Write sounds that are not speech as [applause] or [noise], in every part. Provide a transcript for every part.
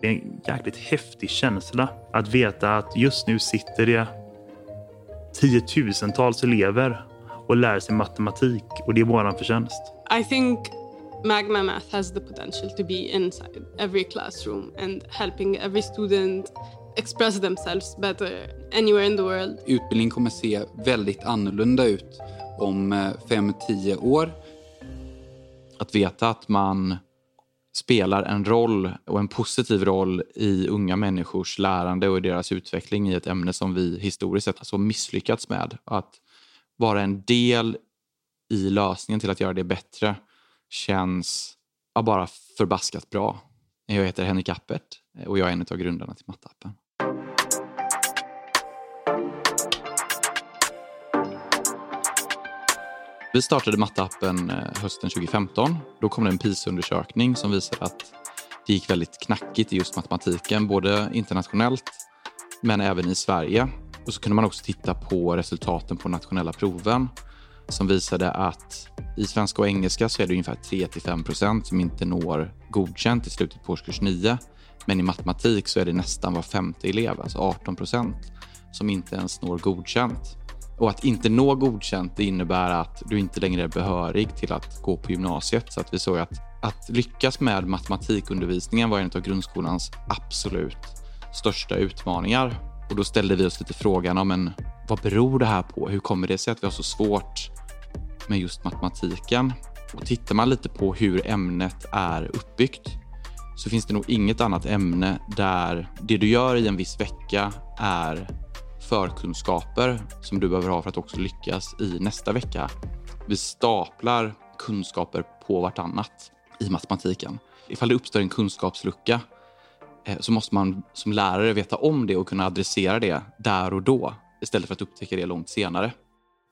Det är en jäkligt häftig känsla att veta att just nu sitter det tiotusentals elever och lär sig matematik och det är våran förtjänst. I think Magma Math has the potential to be inside every classroom and helping every student express themselves better anywhere in the world. Utbildning kommer se väldigt annorlunda ut om 5-10 eh, år. Att veta att man spelar en roll och en positiv roll i unga människors lärande och i deras utveckling i ett ämne som vi historiskt sett har så misslyckats med. Att vara en del i lösningen till att göra det bättre känns ja, bara förbaskat bra. Jag heter Henrik Appert och jag är en av grundarna till Mattappen. Vi startade Mattappen eh, hösten 2015. Då kom det en PISA-undersökning som visade att det gick väldigt knackigt i just matematiken, både internationellt men även i Sverige. Och så kunde man också titta på resultaten på nationella proven som visade att i svenska och engelska så är det ungefär 3-5 som inte når godkänt i slutet på årskurs 9. Men i matematik så är det nästan var femte elev, alltså 18 som inte ens når godkänt. Och att inte nå godkänt det innebär att du inte längre är behörig till att gå på gymnasiet. Så att vi såg att att lyckas med matematikundervisningen var en av grundskolans absolut största utmaningar. Och då ställde vi oss lite frågan, ja, men vad beror det här på? Hur kommer det sig att vi har så svårt med just matematiken? Och tittar man lite på hur ämnet är uppbyggt så finns det nog inget annat ämne där det du gör i en viss vecka är förkunskaper som du behöver ha för att också lyckas i nästa vecka. Vi staplar kunskaper på vartannat i matematiken. Ifall det uppstår en kunskapslucka eh, så måste man som lärare veta om det och kunna adressera det där och då istället för att upptäcka det långt senare.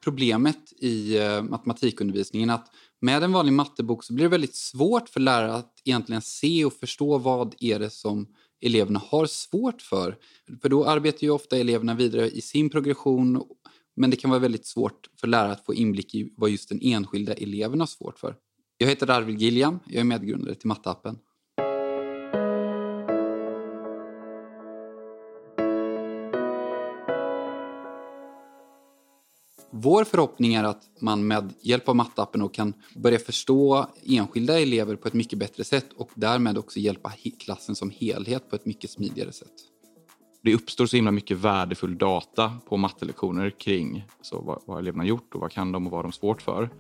Problemet i eh, matematikundervisningen är att med en vanlig mattebok så blir det väldigt svårt för lärare att egentligen se och förstå vad är det som eleverna har svårt för. För då arbetar ju ofta eleverna vidare i sin progression men det kan vara väldigt svårt för lärare att få inblick i vad just den enskilda eleven har svårt för. Jag heter Arvid Gilliam, jag är medgrundare till Mattappen. Vår förhoppning är att man med hjälp av mattappen kan börja förstå enskilda elever på ett mycket bättre sätt och därmed också hjälpa klassen som helhet på ett mycket smidigare sätt. Det uppstår så himla mycket värdefull data på mattelektioner kring så vad, vad eleverna gjort och vad kan de och vad de svårt för.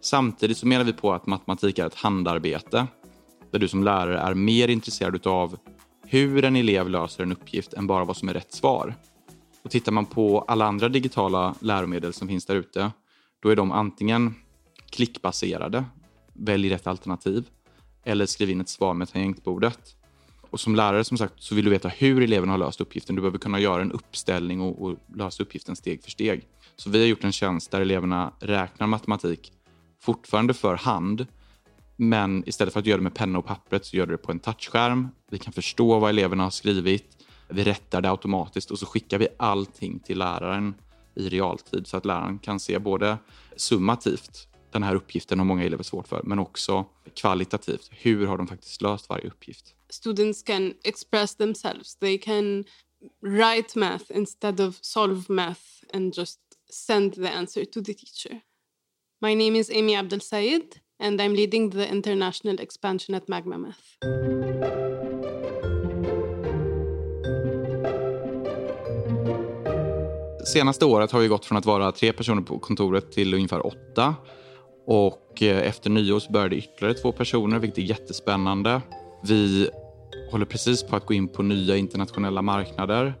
Samtidigt så menar vi på att matematik är ett handarbete där du som lärare är mer intresserad av hur en elev löser en uppgift än bara vad som är rätt svar. Och tittar man på alla andra digitala läromedel som finns där ute, då är de antingen klickbaserade, välj rätt alternativ, eller skriv in ett svar med tangentbordet. Och som lärare som sagt så vill du veta hur eleven har löst uppgiften. Du behöver kunna göra en uppställning och, och lösa uppgiften steg för steg. Så vi har gjort en tjänst där eleverna räknar matematik fortfarande för hand, men istället för att göra det med penna och pappret så gör du det på en touchskärm. Vi kan förstå vad eleverna har skrivit vi rättar det automatiskt och så skickar vi allting till läraren i realtid så att läraren kan se både summativt, den här uppgiften har många elever svårt för, men också kvalitativt, hur har de faktiskt löst varje uppgift? Students can express themselves. They can write math instead of solve math and just send the answer to the teacher. My name is Amy Abdel Sayed and I'm leading the international expansion at Magma Math. Senaste året har vi gått från att vara tre personer på kontoret till ungefär åtta. Och eh, efter nyår så började ytterligare två personer, vilket är jättespännande. Vi håller precis på att gå in på nya internationella marknader,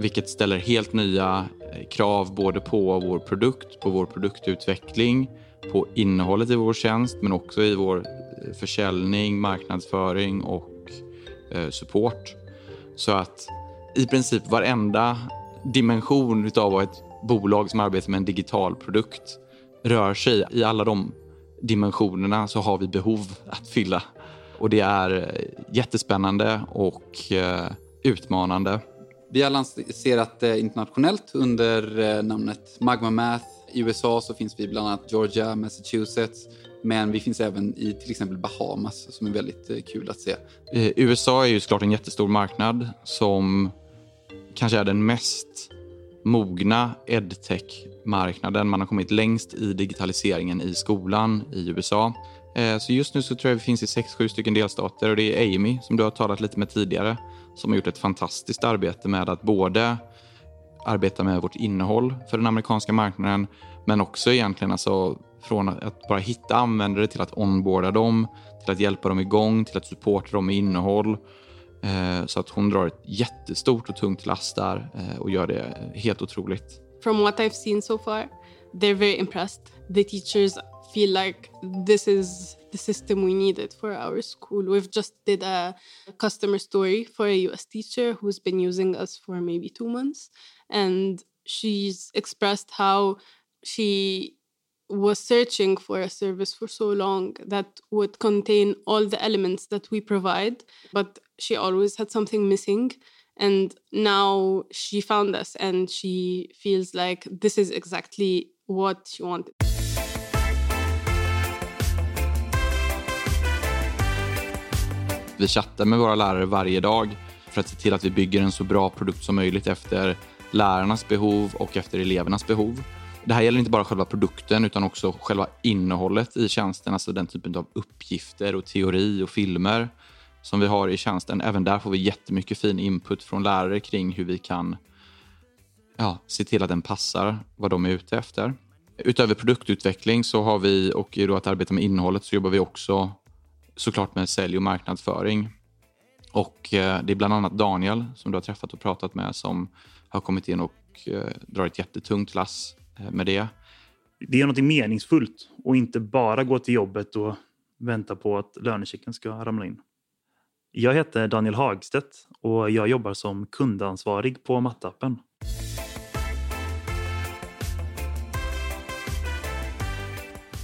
vilket ställer helt nya eh, krav både på vår produkt, på vår produktutveckling, på innehållet i vår tjänst, men också i vår eh, försäljning, marknadsföring och support. Så att i princip varenda dimension av vad ett bolag som arbetar med en digital produkt rör sig. I alla de dimensionerna så har vi behov att fylla. Och det är eh, jättespännande och eh, utmanande. Vi har lanserat eh, internationellt under namnet Magma Math. I USA så finns vi bland annat Georgia, Massachusetts. Men vi finns även i till exempel Bahamas som är väldigt kul att se. USA är ju såklart en jättestor marknad som kanske är den mest mogna edtech-marknaden. Man har kommit längst i digitaliseringen i skolan i USA. Eh, så just nu så tror jag vi finns i sex, sju stycken delstater och det är Amy som du har talat lite med tidigare som har gjort ett fantastiskt arbete med att både arbeta med vårt innehåll för den amerikanska marknaden men också egentligen alltså från att bara hitta användare till att onboarda dem, till att hjälpa dem igång, till att supporta dem med innehåll. Eh, så att hon drar ett jättestort och tungt last där eh, och gör det helt otroligt. From what I've seen so far, they're very impressed. The teachers feel like this is the system we needed for our school. We've just did a customer story for a US teacher who's been using us for maybe two months. And she's expressed how she was searching for a service for so long that would contain all the elements that we provide, but she always had something missing. And now she found us and she feels like this is exactly what she wanted. Vi chattar med våra lärare varje dag för att se till att vi bygger en så bra produkt som möjligt efter lärarnas behov och efter elevernas behov. Det här gäller inte bara själva produkten utan också själva innehållet i tjänsten, alltså den typen av uppgifter och teori och filmer som vi har i tjänsten. Även där får vi jättemycket fin input från lärare kring hur vi kan ja, se till att den passar vad de är ute efter. Utöver produktutveckling så har vi och då att arbeta med innehållet så jobbar vi också såklart med sälj och marknadsföring. Och eh, det är bland annat Daniel som du har träffat och pratat med som har kommit in och eh, drar ett jättetungt lass Eh, med det. Det är något meningsfullt och inte bara gå till jobbet och vänta på att lönechecken ska ramla in. Jag heter Daniel Hagstedt och jag jobbar som kundansvarig på Mattappen.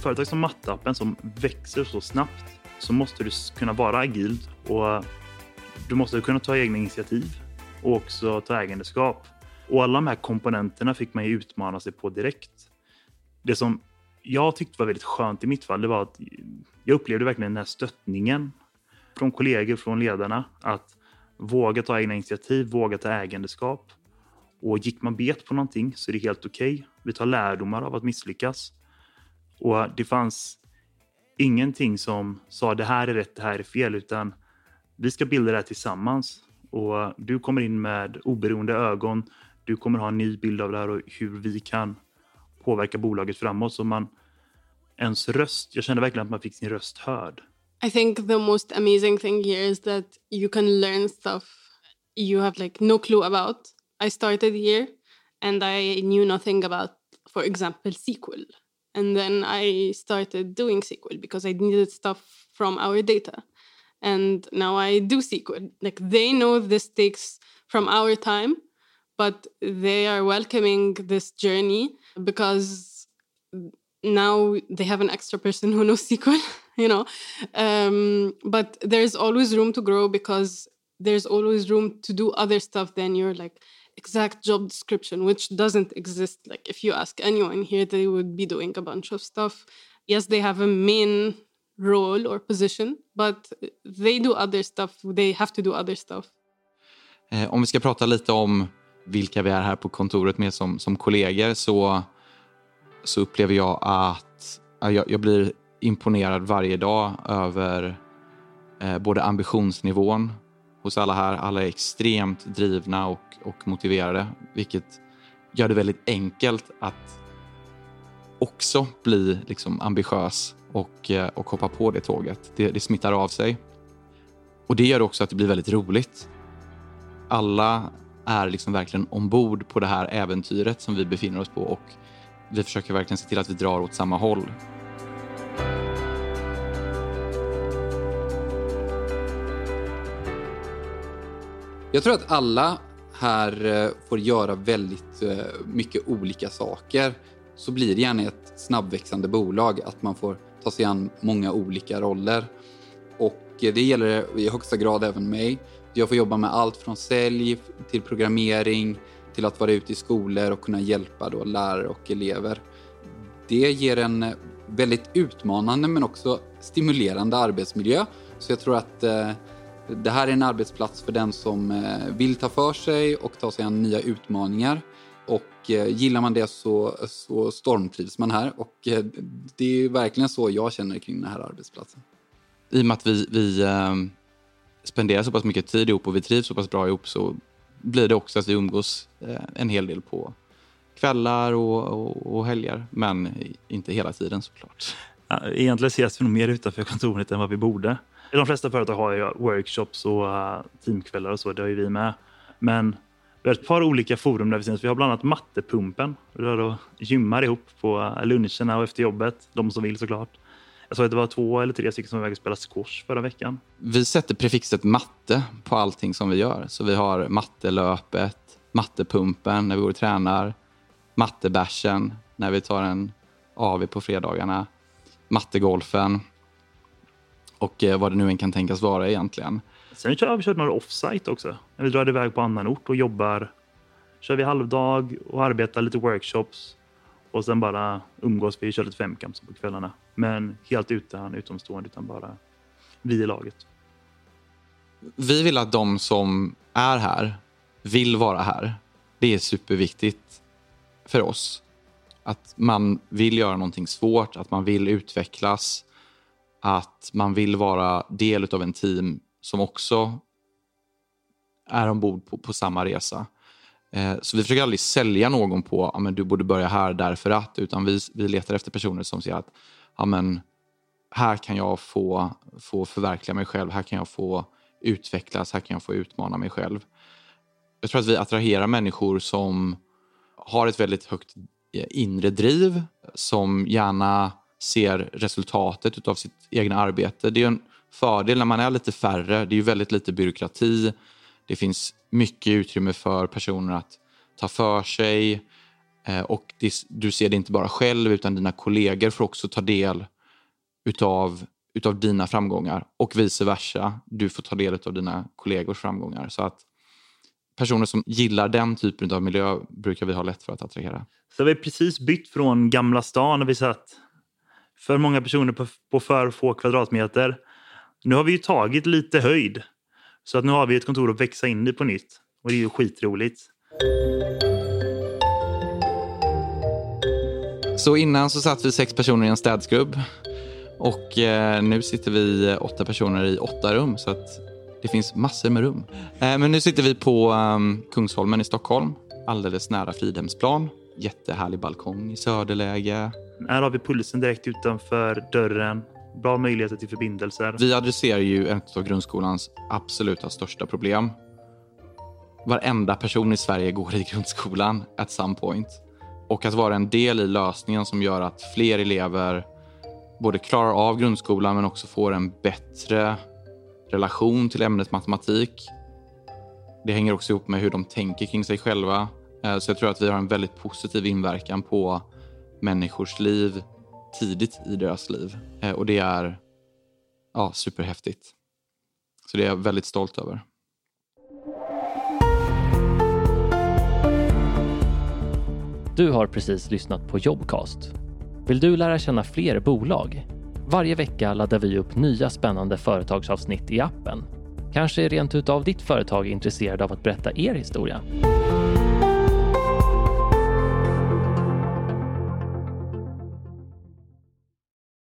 Företag som Mattappen som växer så snabbt så måste du kunna vara agil och du måste kunna ta egna initiativ och också ta ägandeskap. Och alla de här komponenterna fick man ju utmana sig på direkt. Det som jag tyckte var väldigt skönt i mitt fall, det var att jag upplevde verkligen den här stöttningen från kollegor, från ledarna, att våga ta egna initiativ, våga ta ägandeskap. Och gick man bet på någonting så är det helt okej. Okay. Vi tar lärdomar av att misslyckas. Och det fanns ingenting som sa det här är rätt, det här är fel, utan vi ska bilda det här tillsammans. Och du kommer in med oberoende ögon. Du kommer ha en ny bild av det här och hur vi kan påverka bolaget framåt. Så man, ens röst, jag kände verkligen att man fick sin röst hörd. I think the most amazing thing here is that you can learn stuff you have like no clue about. I started here and I knew nothing about, for example, SQL. And then I started doing SQL because I needed stuff from our data. And now I do SQL. Like they know this takes from our time, but they are welcoming this journey because now they have an extra person who knows [laughs] SQL, you know. Um, but there's always room to grow because there's always room to do other stuff than you're like exact job description, which doesn't exist. Like if you ask anyone here, they would be doing a bunch of stuff. Yes, they have a main role or position, but they do other stuff. They have to do other stuff. Eh, om vi ska prata lite om vilka vi är här på kontoret med som, som kollegor så, så upplever jag att jag, jag blir imponerad varje dag över eh, både ambitionsnivån hos alla här. Alla är extremt drivna och, och motiverade, vilket gör det väldigt enkelt att också bli liksom ambitiös och, eh, och hoppa på det tåget. Det, det smittar av sig. Och Det gör också att det blir väldigt roligt. Alla är liksom verkligen ombord på det här äventyret som vi befinner oss på och vi försöker verkligen se till att vi drar åt samma håll. Jag tror att alla här eh, får göra väldigt eh, mycket olika saker. Så blir det gärna ett snabbväxande bolag att man får ta sig an många olika roller. Och eh, det gäller i högsta grad även mig. Jag får jobba med allt från sälj till programmering till att vara ute i skolor och kunna hjälpa då lärare och elever. Det ger en väldigt utmanande men också stimulerande arbetsmiljö. Så jag tror att eh, det här är en arbetsplats för den som eh, vill ta för sig och ta sig an nya utmaningar. Och eh, gillar man det så, så stormtrivs man här. Och eh, det är verkligen så jag känner kring den här arbetsplatsen. I och med att vi, vi eh, spenderar så pass mycket tid ihop och vi trivs så pass bra ihop så blir det också att vi umgås eh, en hel del på kvällar och, och, och helger. Men inte hela tiden såklart. Ja, egentligen ses vi nog mer utanför kontoret än vad vi borde. De flesta företag har ju workshops och eh, teamkvällar och så. Det har ju vi med. Men vi har ett par olika forum där vi syns. Vi har bland annat Mattepumpen. Där då gymmar ihop på eh, luncherna och efter jobbet. De som vill såklart. Att det var två eller tre stycken som var iväg och spelade squash förra veckan. Vi sätter prefixet matte på allting som vi gör. Så vi har mattelöpet, mattepumpen när vi går och tränar, mattebärsen när vi tar en AV på fredagarna, mattegolfen och eh, vad det nu än kan tänkas vara egentligen. Sen har vi kört några offsite också. När vi drar iväg på annan ort och jobbar. Kör vi halvdag och arbetar lite workshops. Och sen bara umgås vi, kör lite femkamp på kvällarna. Men helt utan utomstående, utan bara vi i laget. Vi vill att de som är här vill vara här. Det är superviktigt för oss. Att man vill göra någonting svårt, att man vill utvecklas att man vill vara del av en team som också är ombord på, på samma resa. Eh, så vi försöker aldrig sälja någon på att du borde börja här därför att, utan vi, vi letar efter personer som säger att ja, här kan jag få, få förverkliga mig själv, här kan jag få utvecklas, här kan jag få utmana mig själv. Jag tror att vi attraherar människor som har ett väldigt högt eh, inre driv, som gärna ser resultatet av sitt egna arbete. Det är en fördel när man är lite färre. Det är ju väldigt lite byråkrati. Det finns mycket utrymme för personer att ta för sig. Eh, och du ser det inte bara själv utan dina kollegor får också ta del utav, utav dina framgångar och vice versa. Du får ta del av dina kollegors framgångar. Så att personer som gillar den typen av miljö brukar vi ha lätt för att attrahera. Så vi har precis bytt från Gamla stan där vi satt för många personer på, på för få kvadratmeter. Nu har vi ju tagit lite höjd. Så att nu har vi ett kontor att växa in i på nytt. Och det är ju skitroligt. Så innan så satt vi sex personer i en städskrubb. Och eh, nu sitter vi åtta personer i åtta rum. Så att det finns massor med rum. Eh, men nu sitter vi på um, Kungsholmen i Stockholm. Alldeles nära Fridhemsplan. Jättehärlig balkong i söderläge. Här har vi pulsen direkt utanför dörren. Bra möjligheter till förbindelser. Vi adresserar ju ett av grundskolans absoluta största problem. Varenda person i Sverige går i grundskolan at some point. Och att vara en del i lösningen som gör att fler elever både klarar av grundskolan men också får en bättre relation till ämnet matematik. Det hänger också ihop med hur de tänker kring sig själva. Eh, så jag tror att vi har en väldigt positiv inverkan på människors liv tidigt i deras liv. Eh, och det är ja, superhäftigt. Så det är jag väldigt stolt över. Du har precis lyssnat på Jobcast. Vill du lära känna fler bolag? Varje vecka laddar vi upp nya spännande företagsavsnitt i appen. Kanske är rent utav ditt företag intresserad av att berätta er historia?